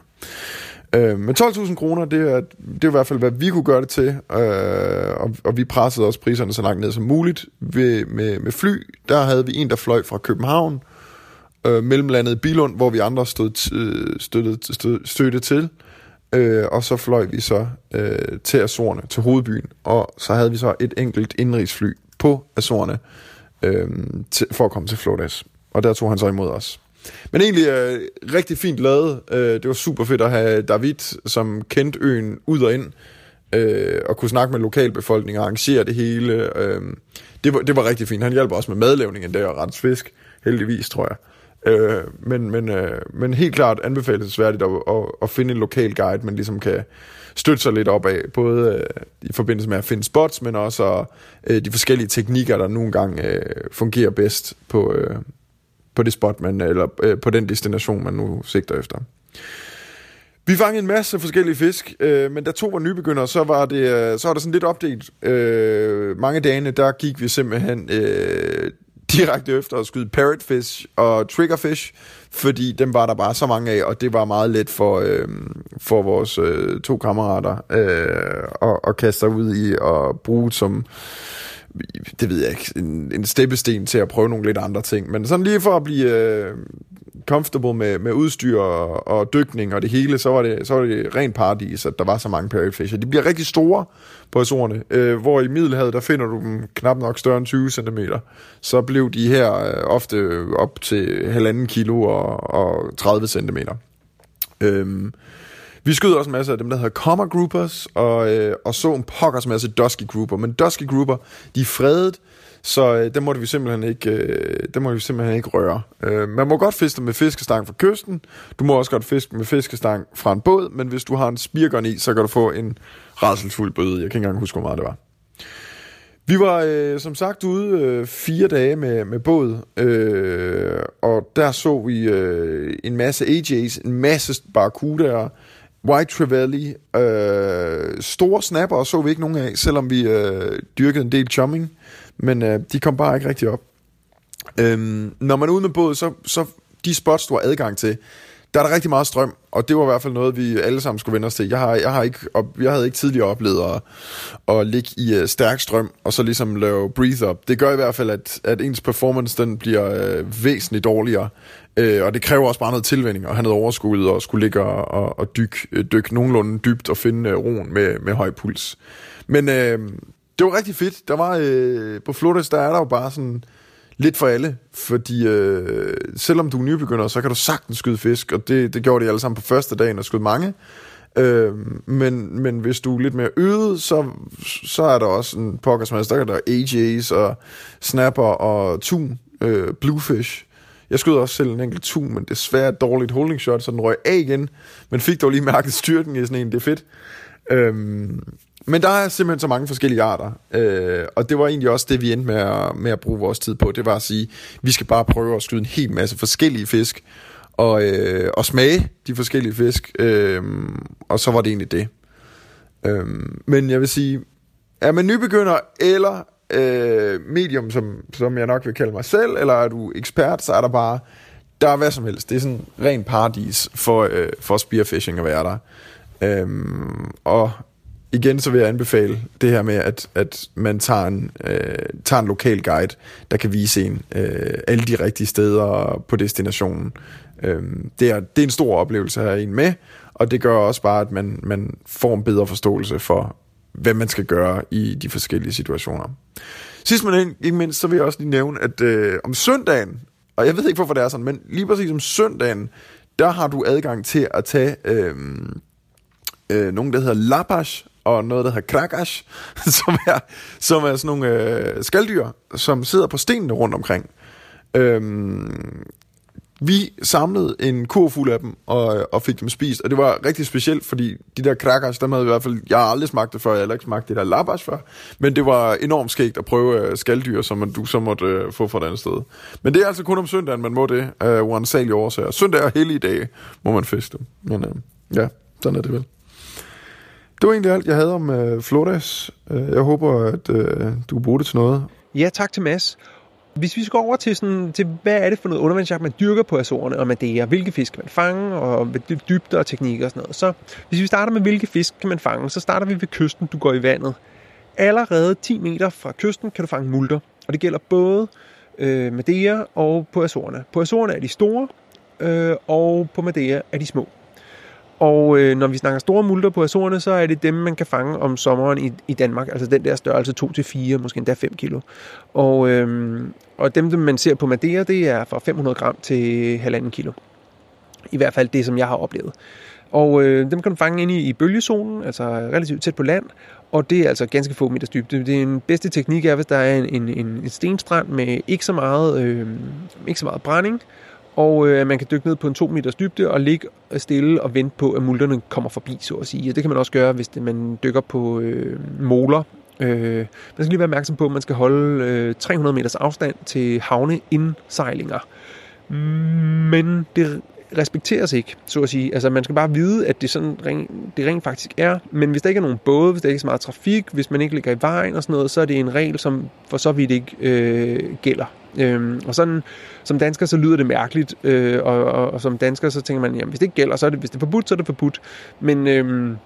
noget. Øh, men 12.000 kroner, det er, det er i hvert fald, hvad vi kunne gøre det til, øh, og, og vi pressede også priserne så langt ned som muligt. Ved, med, med fly, der havde vi en, der fløj fra København, øh, mellemlandet Bilund, hvor vi andre stod øh, støttede, støttede, støttede til, Øh, og så fløj vi så øh, til Azorerne, til hovedbyen, og så havde vi så et enkelt indrigsfly på Azorerne øh, til, for at komme til Flores. Og der tog han så imod os. Men egentlig øh, rigtig fint lavet. Øh, det var super fedt at have David, som kendte øen ud og ind, øh, og kunne snakke med lokalbefolkningen og arrangere det hele. Øh, det, var, det var rigtig fint. Han hjalp også med madlavningen der og ret fisk, heldigvis, tror jeg. Øh, men, men, øh, men helt klart anbefalesværdigt at, at, at finde en lokal guide, man ligesom kan støtte sig lidt op af, både øh, i forbindelse med at finde spots, men også øh, de forskellige teknikker, der nogle gange øh, fungerer bedst på, øh, på det spot, man, eller øh, på den destination, man nu sigter efter. Vi fangede en masse forskellige fisk, øh, men da to var nybegyndere, så var det, øh, så var det sådan lidt opdelt. Øh, mange dage, der gik vi simpelthen øh, direkte efter at skyde parrotfish og triggerfish, fordi dem var der bare så mange af, og det var meget let for, øh, for vores øh, to kammerater øh, at, at kaste sig ud i og bruge som det ved jeg ikke, en, en steppesten til at prøve nogle lidt andre ting. Men sådan lige for at blive øh, comfortable med, med udstyr og, og dykning og det hele, så var det, så var det rent paradis, at der var så mange parrotfish. De bliver rigtig store på Azorerne, øh, hvor i Middelhavet, der finder du dem knap nok større end 20 cm. Så blev de her øh, ofte op til halvanden kilo og, og 30 cm. Øhm, vi skød også en masse af dem, der hedder Comma Groupers, og, øh, og så en pokkers masse Dusky Grouper. Men Dusky Grouper, de er fredet, så øh, dem måtte vi simpelthen ikke, øh, dem måtte vi simpelthen ikke røre. Øh, man må godt fiske med fiskestang fra kysten. Du må også godt fiske med fiskestang fra en båd, men hvis du har en spirgon i, så kan du få en rædselsfuld bøde. Jeg kan ikke engang huske, hvor meget det var. Vi var øh, som sagt ude øh, fire dage med, med båd, øh, og der så vi øh, en masse AJ's, en masse barracudaer, White Trevally, øh, store snapper så vi ikke nogen af, selvom vi øh, dyrkede en del chumming, men øh, de kom bare ikke rigtig op. Øhm, når man er ude med båd, så, så de spots, du har adgang til, der er der rigtig meget strøm, og det var i hvert fald noget, vi alle sammen skulle vende os til. Jeg, har, jeg, har ikke, jeg havde ikke tidligere oplevet at, at ligge i uh, stærk strøm, og så ligesom lave breathe up. Det gør i hvert fald, at, at ens performance den bliver uh, væsentligt dårligere, uh, og det kræver også bare noget tilvænding, og have noget overskud, og skulle ligge og, og, og dykke, dyk nogenlunde dybt og finde uh, roen med, med høj puls. Men uh, det var rigtig fedt. Der var, øh, på Flores, der er der jo bare sådan lidt for alle, fordi øh, selvom du er nybegynder, så kan du sagtens skyde fisk, og det, det gjorde de alle sammen på første dagen, og skød mange. Øh, men, men hvis du er lidt mere øget, så, så er der også en pokkersmads, der er der AJ's og snapper og tun, øh, bluefish. Jeg skød også selv en enkelt tun, men desværre et dårligt holding shot, så den røg af igen, men fik dog lige mærket styrken i sådan en, det er fedt. Øhm, men der er simpelthen så mange forskellige arter, øh, og det var egentlig også det, vi endte med at, med at bruge vores tid på. Det var at sige, vi skal bare prøve at skyde en hel masse forskellige fisk, og, øh, og smage de forskellige fisk, øh, og så var det egentlig det. Øh, men jeg vil sige, er man nybegynder, eller øh, medium, som, som jeg nok vil kalde mig selv, eller er du ekspert, så er der bare, der er hvad som helst. Det er sådan ren paradis for, øh, for spearfishing at være der. Øhm, og igen så vil jeg anbefale det her med, at, at man tager en, øh, tager en lokal guide, der kan vise en øh, alle de rigtige steder på destinationen. Øh, det, er, det er en stor oplevelse at have en med, og det gør også bare, at man, man får en bedre forståelse for, hvad man skal gøre i de forskellige situationer. Sidst men ikke mindst, så vil jeg også lige nævne, at øh, om søndagen, og jeg ved ikke, hvorfor det er sådan, men lige præcis om søndagen, der har du adgang til at tage øh, øh, nogen, der hedder Lapash, og noget, der hedder Krakash, som er, som er sådan nogle øh, skalddyr, som sidder på stenene rundt omkring. Øhm, vi samlede en kur fuld af dem og, og fik dem spist, og det var rigtig specielt, fordi de der krakas, dem havde i hvert fald, jeg har aldrig smagt det før, jeg har aldrig smagt det der labas før, men det var enormt skægt at prøve øh, skalddyr, som du så måtte øh, få fra et andet sted. Men det er altså kun om søndagen, man må det, øh, uansagelige årsager. Søndag og hellige dage må man feste. dem. Men øh, ja, sådan er det vel. Det var egentlig alt, jeg havde om øh, Flores. Øh, jeg håber, at øh, du bruger det til noget. Ja, tak til Mads. Hvis vi skal over til, sådan, til hvad er det for noget undervandsjagt, man dyrker på Azorerne og Madeira, hvilke fisk kan man fange, og dybder og teknikker og sådan noget. Så hvis vi starter med, hvilke fisk kan man fange, så starter vi ved kysten, du går i vandet. Allerede 10 meter fra kysten kan du fange multer, og det gælder både øh, Madeira og på Azorerne. På Azorerne er de store, øh, og på Madeira er de små. Og øh, når vi snakker store multer på Azorerne, så er det dem, man kan fange om sommeren i, i Danmark. Altså den der størrelse 2-4, måske endda 5 kilo. Og, øh, og dem, man ser på Madeira, det er fra 500 gram til 1,5 kilo. I hvert fald det, som jeg har oplevet. Og øh, dem kan du fange inde i, i bølgezonen, altså relativt tæt på land. Og det er altså ganske få meters dybde. Det er en bedste teknik er, hvis der er en, en, en stenstrand med ikke så meget, øh, ikke så meget brænding, og øh, man kan dykke ned på en 2 meters dybde og ligge stille og vente på, at multerne kommer forbi, så at sige. Og det kan man også gøre, hvis det, man dykker på øh, moler. Øh, man skal lige være opmærksom på, at man skal holde øh, 300 meters afstand til havneindsejlinger. Men det respekteres ikke, så at sige. Altså, man skal bare vide, at det, sådan, det rent faktisk er. Men hvis der ikke er nogen både, hvis der ikke er så meget trafik, hvis man ikke ligger i vejen og sådan noget, så er det en regel, som for så vidt ikke øh, gælder. Øhm, og sådan, som dansker, så lyder det mærkeligt, øh, og, og, og som dansker, så tænker man, jamen hvis det ikke gælder, så er det, hvis det er forbudt, så er det forbudt. Men, øhm,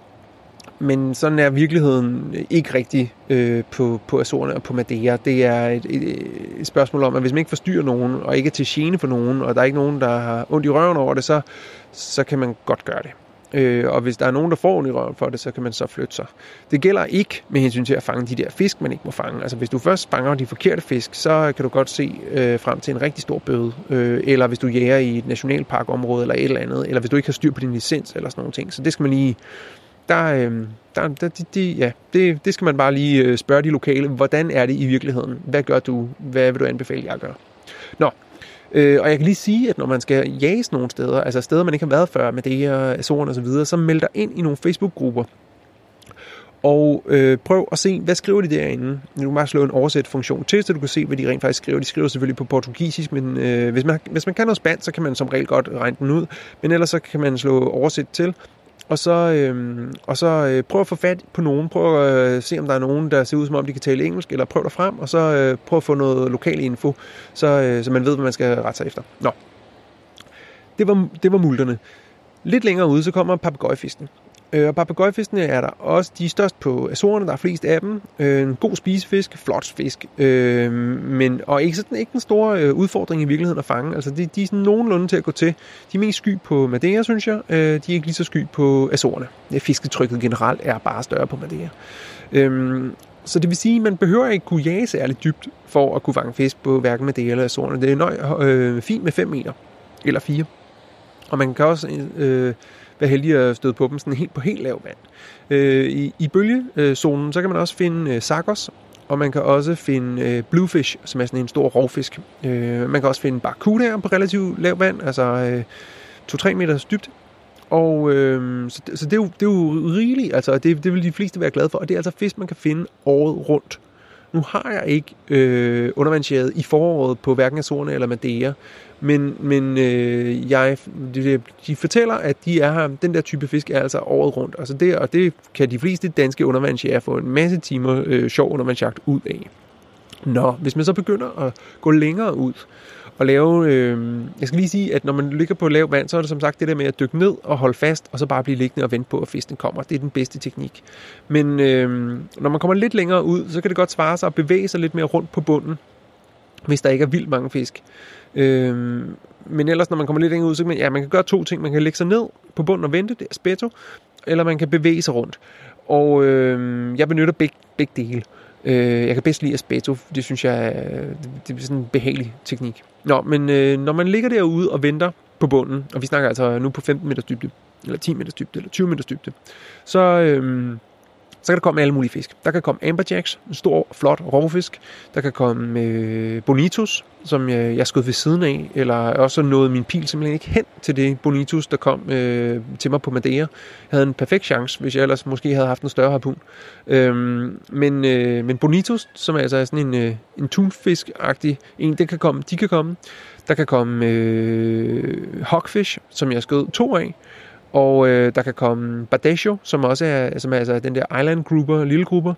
men sådan er virkeligheden ikke rigtig øh, på, på Azorerne og på Madeira. Det er et, et, et spørgsmål om, at hvis man ikke forstyrrer nogen, og ikke er til gene for nogen, og der er ikke nogen, der har ondt i røven over det, så, så kan man godt gøre det. Øh, og hvis der er nogen, der får ondt i røven for det, så kan man så flytte sig. Det gælder ikke med hensyn til at fange de der fisk, man ikke må fange. Altså hvis du først fanger de forkerte fisk, så kan du godt se øh, frem til en rigtig stor bøde. Øh, eller hvis du jæger i et nationalparkområde eller et eller andet. Eller hvis du ikke har styr på din licens eller sådan nogle ting. Så det skal man lige... Der, øh, der, der, de, de, ja, det, det skal man bare lige øh, spørge de lokale. Hvordan er det i virkeligheden? Hvad gør du? Hvad vil du anbefale, jeg gør? Nå, Øh, og jeg kan lige sige, at når man skal jages nogle steder, altså steder, man ikke har været før med det her, Azoren og så videre, så meld dig ind i nogle Facebook-grupper. Og øh, prøv at se, hvad skriver de derinde. Du kan bare slå en oversæt-funktion til, så du kan se, hvad de rent faktisk skriver. De skriver selvfølgelig på portugisisk, men øh, hvis, man, hvis man kan noget spansk, så kan man som regel godt regne den ud. Men ellers så kan man slå oversæt til, og så, øh, og så øh, prøv at få fat på nogen. Prøv at øh, se, om der er nogen, der ser ud som om, de kan tale engelsk, eller prøv dig frem, og så øh, prøv at få noget lokal info, så, øh, så man ved, hvad man skal rette sig efter. Nå, det var, det var multerne. Lidt længere ude, så kommer papegøjefisken. Øh, og papegøjefiskene er der også de er størst på Azorerne, der er flest af dem. Øh, en god spisefisk, flot fisk, øh, men, og ikke, sådan, ikke den store øh, udfordring i virkeligheden at fange. Altså, de, de er sådan nogenlunde til at gå til. De er mest sky på Madeira, synes jeg. Øh, de er ikke lige så sky på Azorerne. Fisketrykket generelt er bare større på Madeira. Øh, så det vil sige, at man behøver ikke kunne jage særligt dybt for at kunne fange fisk på hverken Madeira eller Azorerne. Det er nøj, øh, fint med 5 meter eller 4. Og man kan også øh, være heldig at støde på dem sådan helt på helt lav vand. Øh, I i bølgezonen, så kan man også finde øh, sakos, og man kan også finde øh, bluefish, som er sådan en stor rovfisk. Øh, man kan også finde barracudaer på relativt lav vand, altså øh, 2-3 meter dybt. Og øh, så, så det, er jo, det er jo rigeligt, altså det, det vil de fleste være glade for, og det er altså fisk, man kan finde året rundt. Nu har jeg ikke øh, undervandsjæret i foråret på hverken Azorne eller Madeira, men, men øh, jeg, de, de fortæller, at de er her, den der type fisk er altså året rundt. Altså det, og det kan de fleste danske undervandsjæger få en masse timer øh, sjov undervandsjagt ud af. Nå, hvis man så begynder at gå længere ud, og lave, øh, jeg skal lige sige, at når man ligger på lav vand, så er det som sagt det der med at dykke ned og holde fast, og så bare blive liggende og vente på, at fisken kommer. Det er den bedste teknik. Men øh, når man kommer lidt længere ud, så kan det godt svare sig at bevæge sig lidt mere rundt på bunden, hvis der ikke er vildt mange fisk. Øh, men ellers, når man kommer lidt længere ud, så kan man, ja, man kan gøre to ting. Man kan lægge sig ned på bunden og vente, det er spetto, eller man kan bevæge sig rundt. Og øh, jeg benytter begge, begge dele. Øh, jeg kan bedst lide spetto, det synes jeg øh, det er sådan en behagelig teknik. Nå, men øh, når man ligger derude og venter på bunden, og vi snakker altså nu på 15 meters dybde, eller 10 meters dybde, eller 20 meters dybde, så, øh, så kan der komme alle mulige fisk. Der kan komme amberjacks, en stor, flot rovfisk. Der kan komme øh, bonitus, som jeg, jeg skød ved siden af, eller også nåede min pil simpelthen ikke hen til det bonitus, der kom øh, til mig på Madeira. Jeg havde en perfekt chance, hvis jeg ellers måske havde haft en større harpun. Øhm, men, øh, men bonitus, som altså er altså sådan en, øh, en tunfisk-agtig en, det kan komme, de kan komme. Der kan komme øh, hawkfish, som jeg skød to af. Og øh, der kan komme Bardesio, som også er, som er altså den der island grouper, lille grupper.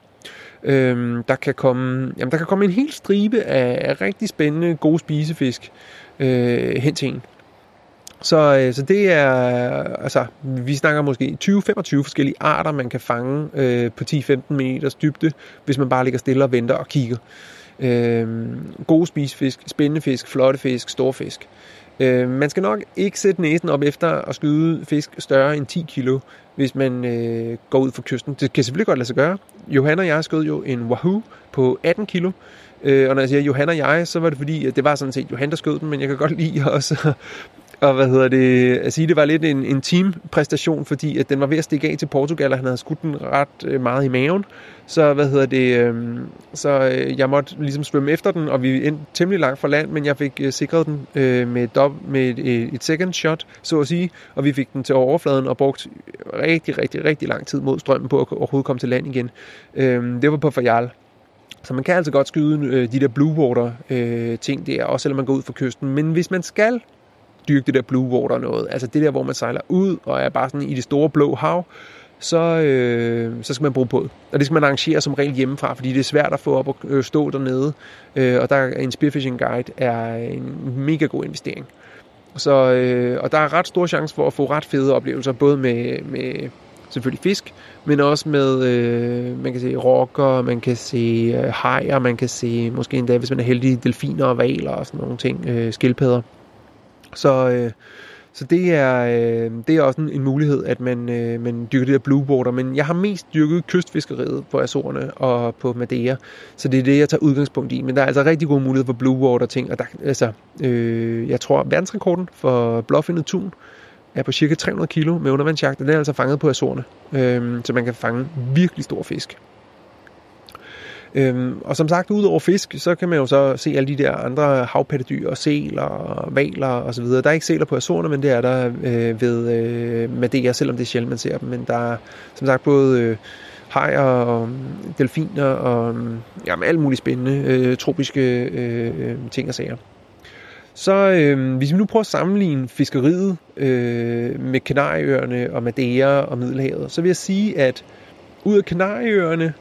Øhm, der, kan komme, jamen, der kan komme en hel stribe af, af rigtig spændende, gode spisefisk øh, hen til en. Så, øh, så det er, altså, vi snakker måske 20-25 forskellige arter, man kan fange øh, på 10-15 meters dybde, hvis man bare ligger stille og venter og kigger. Øh, gode spisefisk, spændende fisk, flotte fisk, store fisk. Øh, man skal nok ikke sætte næsen op efter at skyde fisk større end 10 kilo, hvis man øh, går ud for kysten. Det kan selvfølgelig godt lade sig gøre. Johan og jeg skød jo en wahoo på 18 kilo, øh, og når jeg siger Johan og jeg, så var det fordi, at det var sådan set Johan, der skød den, men jeg kan godt lide også og hvad hedder det, at sige, det var lidt en, en teampræstation, fordi at den var ved at stikke af til Portugal, og han havde skudt den ret øh, meget i maven. Så hvad hedder det, øhm, øh, så jeg måtte ligesom svømme efter den, og vi endte temmelig langt fra land, men jeg fik øh, sikret den øh, med, dob, med et, øh, et second shot, så at sige, og vi fik den til overfladen og brugt rigtig, rigtig, rigtig lang tid mod strømmen på at overhovedet komme til land igen. Øh, det var på Fajal. Så man kan altså godt skyde øh, de der blue water øh, ting der, også selvom man går ud fra kysten. Men hvis man skal dyrke det der blue water noget. Altså det der, hvor man sejler ud og er bare sådan i det store blå hav, så, øh, så skal man bruge båd. Og det skal man arrangere som regel hjemmefra, fordi det er svært at få op og øh, stå dernede. Øh, og der er en spearfishing guide er en mega god investering. Så, øh, og der er ret stor chance for at få ret fede oplevelser, både med, med selvfølgelig fisk, men også med, øh, man kan se rokker, man kan se øh, hajer, man kan se måske endda, hvis man er heldig, delfiner og valer og sådan nogle ting, øh, skildpadder. Så, øh, så det er, øh, det er også en, en mulighed, at man, øh, man dyrker det der blue water. Men jeg har mest dyrket kystfiskeriet på Azorerne og på Madeira. Så det er det, jeg tager udgangspunkt i. Men der er altså rigtig gode muligheder for blue water ting. Og der, altså, øh, jeg tror, verdensrekorden for blåfindet tun er på cirka 300 kilo med undervandsjagt. Og det er altså fanget på Azorerne. Øh, så man kan fange virkelig stor fisk. Øhm, og som sagt, ud over fisk, så kan man jo så se alle de der andre havpattedyr, og sæler, og valer og så videre. Der er ikke sæler på Azorerne, men det er der øh, ved øh, Madeira, selvom det er sjældent, man ser dem. Men der er som sagt både øh, hajer og mm, delfiner og mm, jamen, alt muligt spændende øh, tropiske øh, øh, ting og sager. Så øh, hvis vi nu prøver at sammenligne fiskeriet øh, med Kanarieøerne og Madeira og Middelhavet, så vil jeg sige, at ud af Kanarieøerne,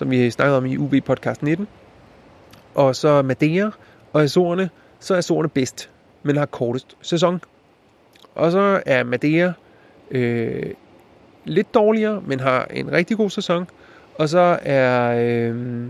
som vi snakkede om i UB Podcast 19. Og så Madeira og Azorerne, så er Azorerne bedst, men har kortest sæson. Og så er Madeira øh, lidt dårligere, men har en rigtig god sæson. Og så er øh,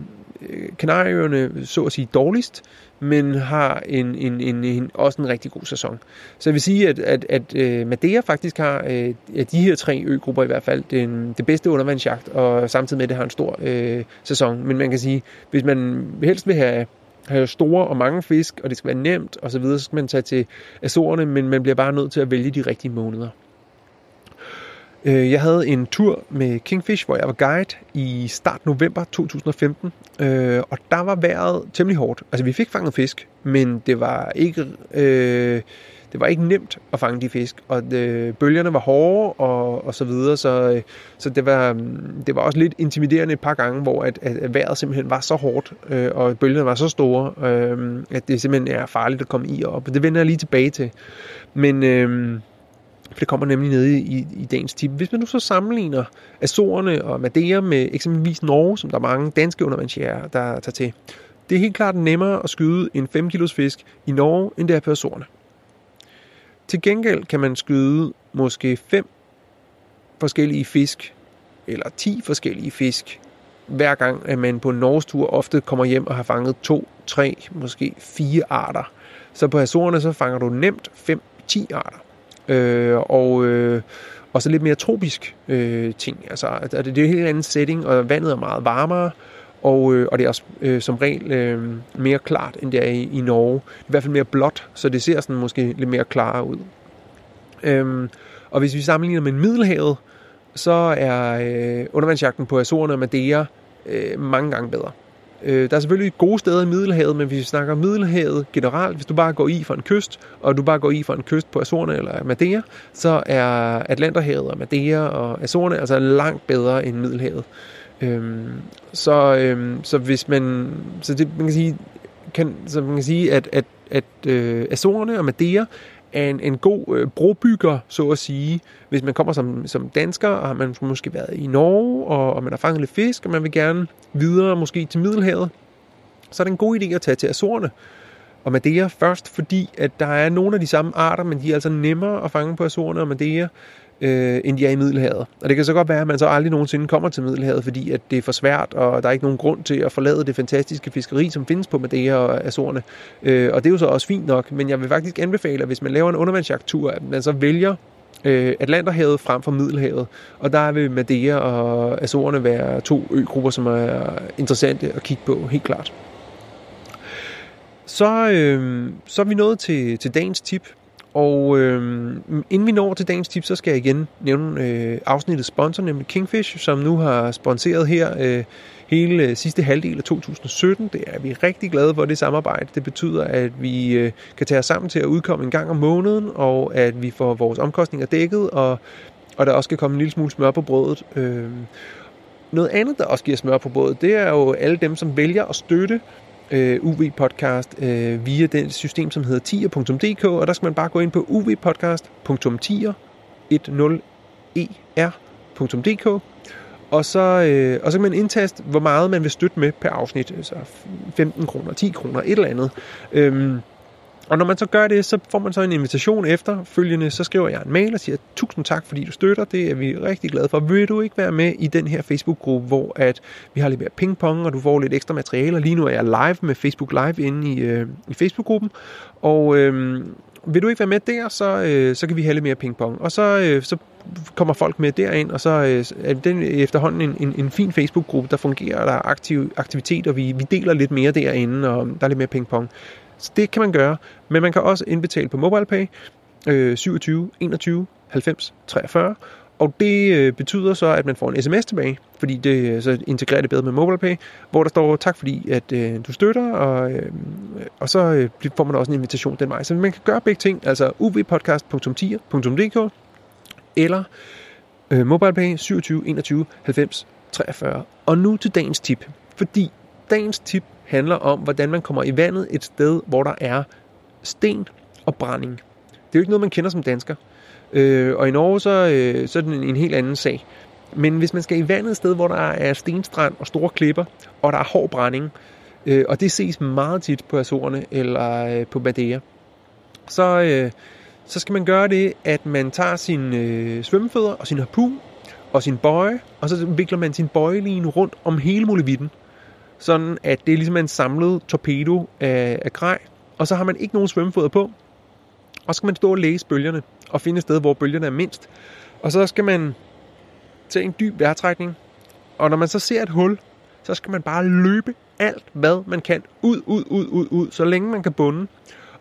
Øh, Kanarieøerne så at sige dårligst, men har en, en, en, en, også en rigtig god sæson. Så jeg vil sige, at, at, at øh, Madeira faktisk har øh, at de her tre øgrupper i hvert fald den, det bedste undervandsjagt, og samtidig med det har en stor øh, sæson. Men man kan sige, hvis man helst vil have have store og mange fisk, og det skal være nemt og så videre, så skal man tage til Azorerne, men man bliver bare nødt til at vælge de rigtige måneder. Øh, jeg havde en tur med Kingfish, hvor jeg var guide i start november 2015, øh, og der var vejret temmelig hårdt. Altså vi fik fanget fisk, men det var ikke, øh, det var ikke nemt at fange de fisk, og det, bølgerne var hårde og, og så videre, så, så det, var, mm, det var også lidt intimiderende et par gange, hvor at, at vejret simpelthen var så hårdt, øh, og bølgerne var så store, øh, at det simpelthen er farligt at komme i op. Det vender jeg lige tilbage til. Men... Øh, for det kommer nemlig ned i, i dagens tip. Hvis man nu så sammenligner Azorerne og Madeira med eksempelvis Norge, som der er mange danske undervandsjæger, der tager til, det er helt klart nemmere at skyde en 5 kilos fisk i Norge, end det er på Azorerne. Til gengæld kan man skyde måske 5 forskellige fisk, eller 10 forskellige fisk, hver gang at man på en tur ofte kommer hjem og har fanget 2, 3, måske 4 arter. Så på Azorerne så fanger du nemt 5-10 arter øh, og, øh, og så lidt mere tropisk øh, ting. Altså, det er en helt anden setting, og vandet er meget varmere, og, øh, og det er også øh, som regel øh, mere klart, end det er i, i Norge. I hvert fald mere blåt, så det ser sådan måske lidt mere klarere ud. Øhm, og hvis vi sammenligner med Middelhavet, så er øh, undervandsjagten på Azorerne og Madeira øh, mange gange bedre. Øh, der er selvfølgelig gode steder i Middelhavet, men hvis vi snakker Middelhavet generelt, hvis du bare går i for en kyst, og du bare går i for en kyst på Azorerne eller Madeira, så er Atlanterhavet og Madeira og Azorerne altså langt bedre end Middelhavet. Øhm, så, øhm, så hvis man, så det, man kan sige, kan, så man kan sige, at, at, at øh, Azorerne og Madeira er en, en god øh, brobygger, så at sige. Hvis man kommer som, som dansker, og har man måske været i Norge, og, og man har fanget lidt fisk, og man vil gerne videre måske til Middelhavet, så er det en god idé at tage til Azorerne. Og Madeira først, fordi at der er nogle af de samme arter, men de er altså nemmere at fange på Azorerne og Madeira øh, end de er i Middelhavet. Og det kan så godt være, at man så aldrig nogensinde kommer til Middelhavet, fordi at det er for svært, og der er ikke nogen grund til at forlade det fantastiske fiskeri, som findes på Madeira og Azorerne. Øh, og det er jo så også fint nok, men jeg vil faktisk anbefale, at hvis man laver en undervandsjagttur, at man så vælger øh, Atlanterhavet frem for Middelhavet. Og der vil Madeira og Azorerne være to øgrupper, som er interessante at kigge på, helt klart. Så, øh, så er vi nået til, til dagens tip, og øh, inden vi når til dagens tip, så skal jeg igen nævne øh, afsnittets sponsor, nemlig Kingfish, som nu har sponsoreret her øh, hele øh, sidste halvdel af 2017. Det er vi rigtig glade for, det samarbejde. Det betyder, at vi øh, kan tage os sammen til at udkomme en gang om måneden, og at vi får vores omkostninger dækket, og, og der også skal komme en lille smule smør på brødet. Øh, noget andet, der også giver smør på brødet, det er jo alle dem, som vælger at støtte øh, UV-podcast øh, via det system, som hedder tier.dk, og der skal man bare gå ind på uvpodcast.10er.dk, og så, øh, og så kan man indtaste, hvor meget man vil støtte med per afsnit, altså 15 kroner, 10 kroner, et eller andet. Øh, og når man så gør det, så får man så en invitation efterfølgende, så skriver jeg en mail og siger, tusind tak fordi du støtter, det er vi rigtig glade for. Vil du ikke være med i den her Facebook-gruppe, hvor at vi har lidt mere pingpong, og du får lidt ekstra materiale, lige nu er jeg live med Facebook Live inde i, øh, i Facebook-gruppen, og øh, vil du ikke være med der, så, øh, så kan vi have lidt mere pingpong. Og så, øh, så kommer folk med derind, og så øh, er den efterhånden en, en, en fin Facebook-gruppe, der fungerer, der er aktiv, aktivitet, og vi, vi deler lidt mere derinde, og der er lidt mere pingpong. Så det kan man gøre, men man kan også indbetale på MobilePay øh, 27 21 90 43, og det øh, betyder så, at man får en sms tilbage, fordi det øh, så integrerer det bedre med MobilePay, hvor der står tak fordi, at øh, du støtter, og, øh, og så øh, får man også en invitation den vej. Så man kan gøre begge ting, altså uvpodcast.10.dk eller øh, MobilePay 27 21 90 43. Og nu til dagens tip, fordi dagens tip handler om, hvordan man kommer i vandet et sted, hvor der er sten og brænding. Det er jo ikke noget, man kender som dansker. Øh, og i Norge, så, øh, så er det en, en helt anden sag. Men hvis man skal i vandet et sted, hvor der er stenstrand og store klipper, og der er hård brænding, øh, og det ses meget tit på Azorerne eller øh, på Madeira, så, øh, så skal man gøre det, at man tager sine øh, svømmefødder og sin harpun og sin bøje, og så vikler man sin bøjeline rundt om hele muligheden sådan at det er ligesom en samlet torpedo af, af grej, og så har man ikke nogen svømmefødder på, og så skal man stå og læse bølgerne, og finde et sted, hvor bølgerne er mindst. Og så skal man tage en dyb vejrtrækning, og når man så ser et hul, så skal man bare løbe alt, hvad man kan, ud, ud, ud, ud, ud, så længe man kan bunde.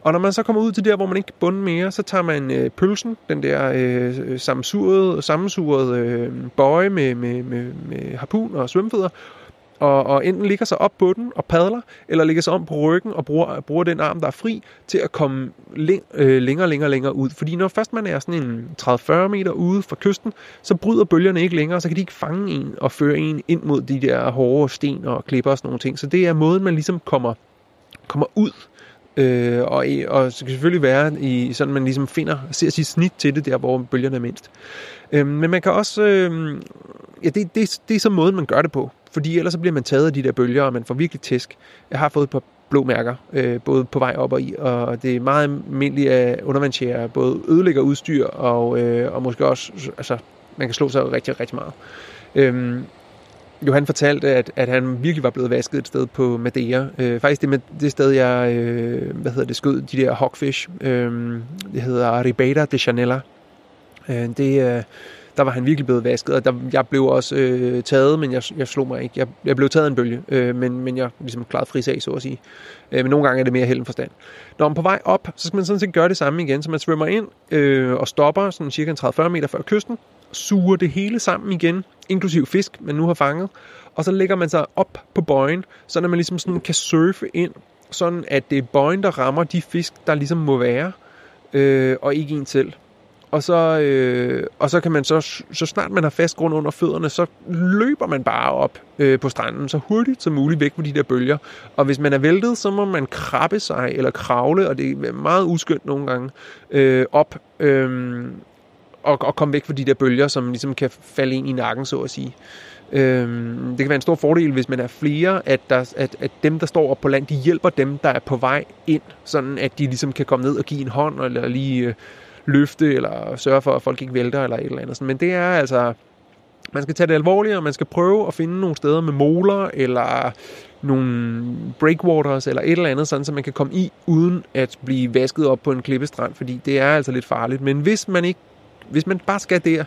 Og når man så kommer ud til der, hvor man ikke kan bunde mere, så tager man øh, pølsen, den der øh, sammensurede, sammensurede øh, bøje med, med, med, med harpun og svømmefødder, og, og enten ligger sig op på den og padler, eller ligger sig om på ryggen og bruger, bruger den arm, der er fri, til at komme læng, øh, længere længere, længere ud. Fordi når først man er sådan en 30-40 meter ude fra kysten, så bryder bølgerne ikke længere, så kan de ikke fange en og føre en ind mod de der hårde sten og klipper og sådan nogle ting. Så det er måden, man ligesom kommer, kommer ud Øh, og, og så kan selvfølgelig være, i, sådan man ligesom finder, ser sit snit til det der, hvor bølgerne er mindst. Øh, men man kan også, øh, ja, det, det, det er så måden, man gør det på. Fordi ellers så bliver man taget af de der bølger, og man får virkelig tæsk. Jeg har fået et par blå mærker, øh, både på vej op og i, og det er meget almindeligt, at undervandsjæger både ødelægger udstyr, og, øh, og måske også, altså, man kan slå sig rigtig, rigtig meget. Øhm, Johan fortalte, at, at han virkelig var blevet vasket et sted på Madeira. Øh, faktisk det, med, det sted, jeg øh, hvad hedder det, skød de der hawkfish. Øhm, øh, det hedder Ribeira de Chanela. Øh, det, øh, der var han virkelig blevet vasket, og der, jeg blev også øh, taget, men jeg, jeg slog mig ikke. Jeg, jeg blev taget en bølge, øh, men, men jeg ligesom klarede fri sag, så at sige. Øh, men nogle gange er det mere held end forstand. Når man på vej op, så skal man sådan set gøre det samme igen, så man svømmer ind øh, og stopper sådan cirka 30-40 meter før kysten, suger det hele sammen igen, inklusiv fisk, man nu har fanget, og så lægger man sig op på bøjen, så man ligesom sådan kan surfe ind, sådan at det er bøjen, der rammer de fisk, der ligesom må være, øh, og ikke en selv. Og så, øh, og så kan man så, så snart man har fast grund under fødderne, så løber man bare op øh, på stranden så hurtigt som muligt væk fra de der bølger. Og hvis man er væltet, så må man krabbe sig eller kravle, og det er meget uskyndt nogle gange, øh, op øh, og, og komme væk fra de der bølger, som ligesom kan falde ind i nakken, så at sige. Øhm, det kan være en stor fordel, hvis man er flere, at, der, at, at dem, der står op på land, de hjælper dem, der er på vej ind, sådan at de ligesom kan komme ned og give en hånd, eller lige øh, løfte, eller sørge for, at folk ikke vælter, eller et eller andet. Men det er altså, man skal tage det alvorligt, og man skal prøve at finde nogle steder med moler, eller nogle breakwaters, eller et eller andet, sådan, så man kan komme i, uden at blive vasket op på en klippestrand, fordi det er altså lidt farligt. Men hvis man ikke hvis man bare skal der,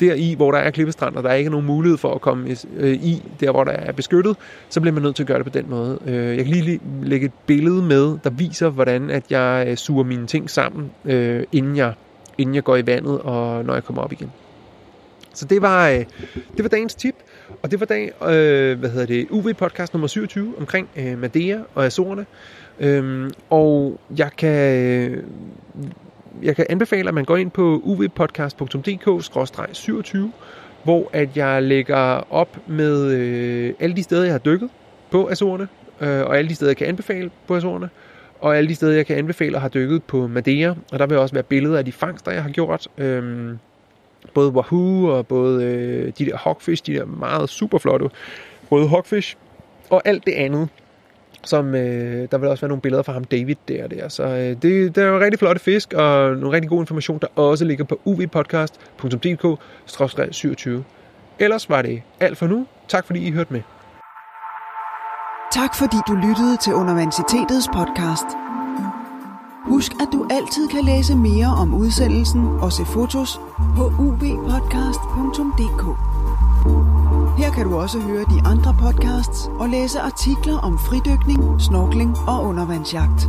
der i, hvor der er klippestrand, og der er ikke nogen mulighed for at komme øh, i, der hvor der er beskyttet, så bliver man nødt til at gøre det på den måde. Øh, jeg kan lige lægge et billede med, der viser, hvordan at jeg øh, suger mine ting sammen, inden, jeg, inden jeg går i vandet, og når jeg kommer op igen. Så det var, det var dagens tip, og det var dag, øh, hvad hedder det, UV-podcast nummer 27 omkring øh, Madeira og Azorerne. Øhm, og jeg kan jeg kan anbefale, at man går ind på uvpodcast.dk-27, hvor at jeg lægger op med øh, alle de steder, jeg har dykket på Azorerne, øh, og alle de steder, jeg kan anbefale på Azorerne, og alle de steder, jeg kan anbefale at har dykket på Madeira, og der vil også være billeder af de fangster, jeg har gjort. Øh, både Wahoo og både øh, de der hogfish, de der meget super flotte røde hogfish, og alt det andet som øh, der vil også være nogle billeder fra ham David der og der. Så øh, det, det er jo rigtig flotte fisk og nogle rigtig god information, der også ligger på uvpodcast.dk-27. Ellers var det alt for nu. Tak fordi I hørte med. Tak fordi du lyttede til Universitetets podcast. Husk, at du altid kan læse mere om udsendelsen og se fotos på uvpodcast.dk. Her kan du også høre de andre podcasts og læse artikler om fridykning, snorkling og undervandsjagt.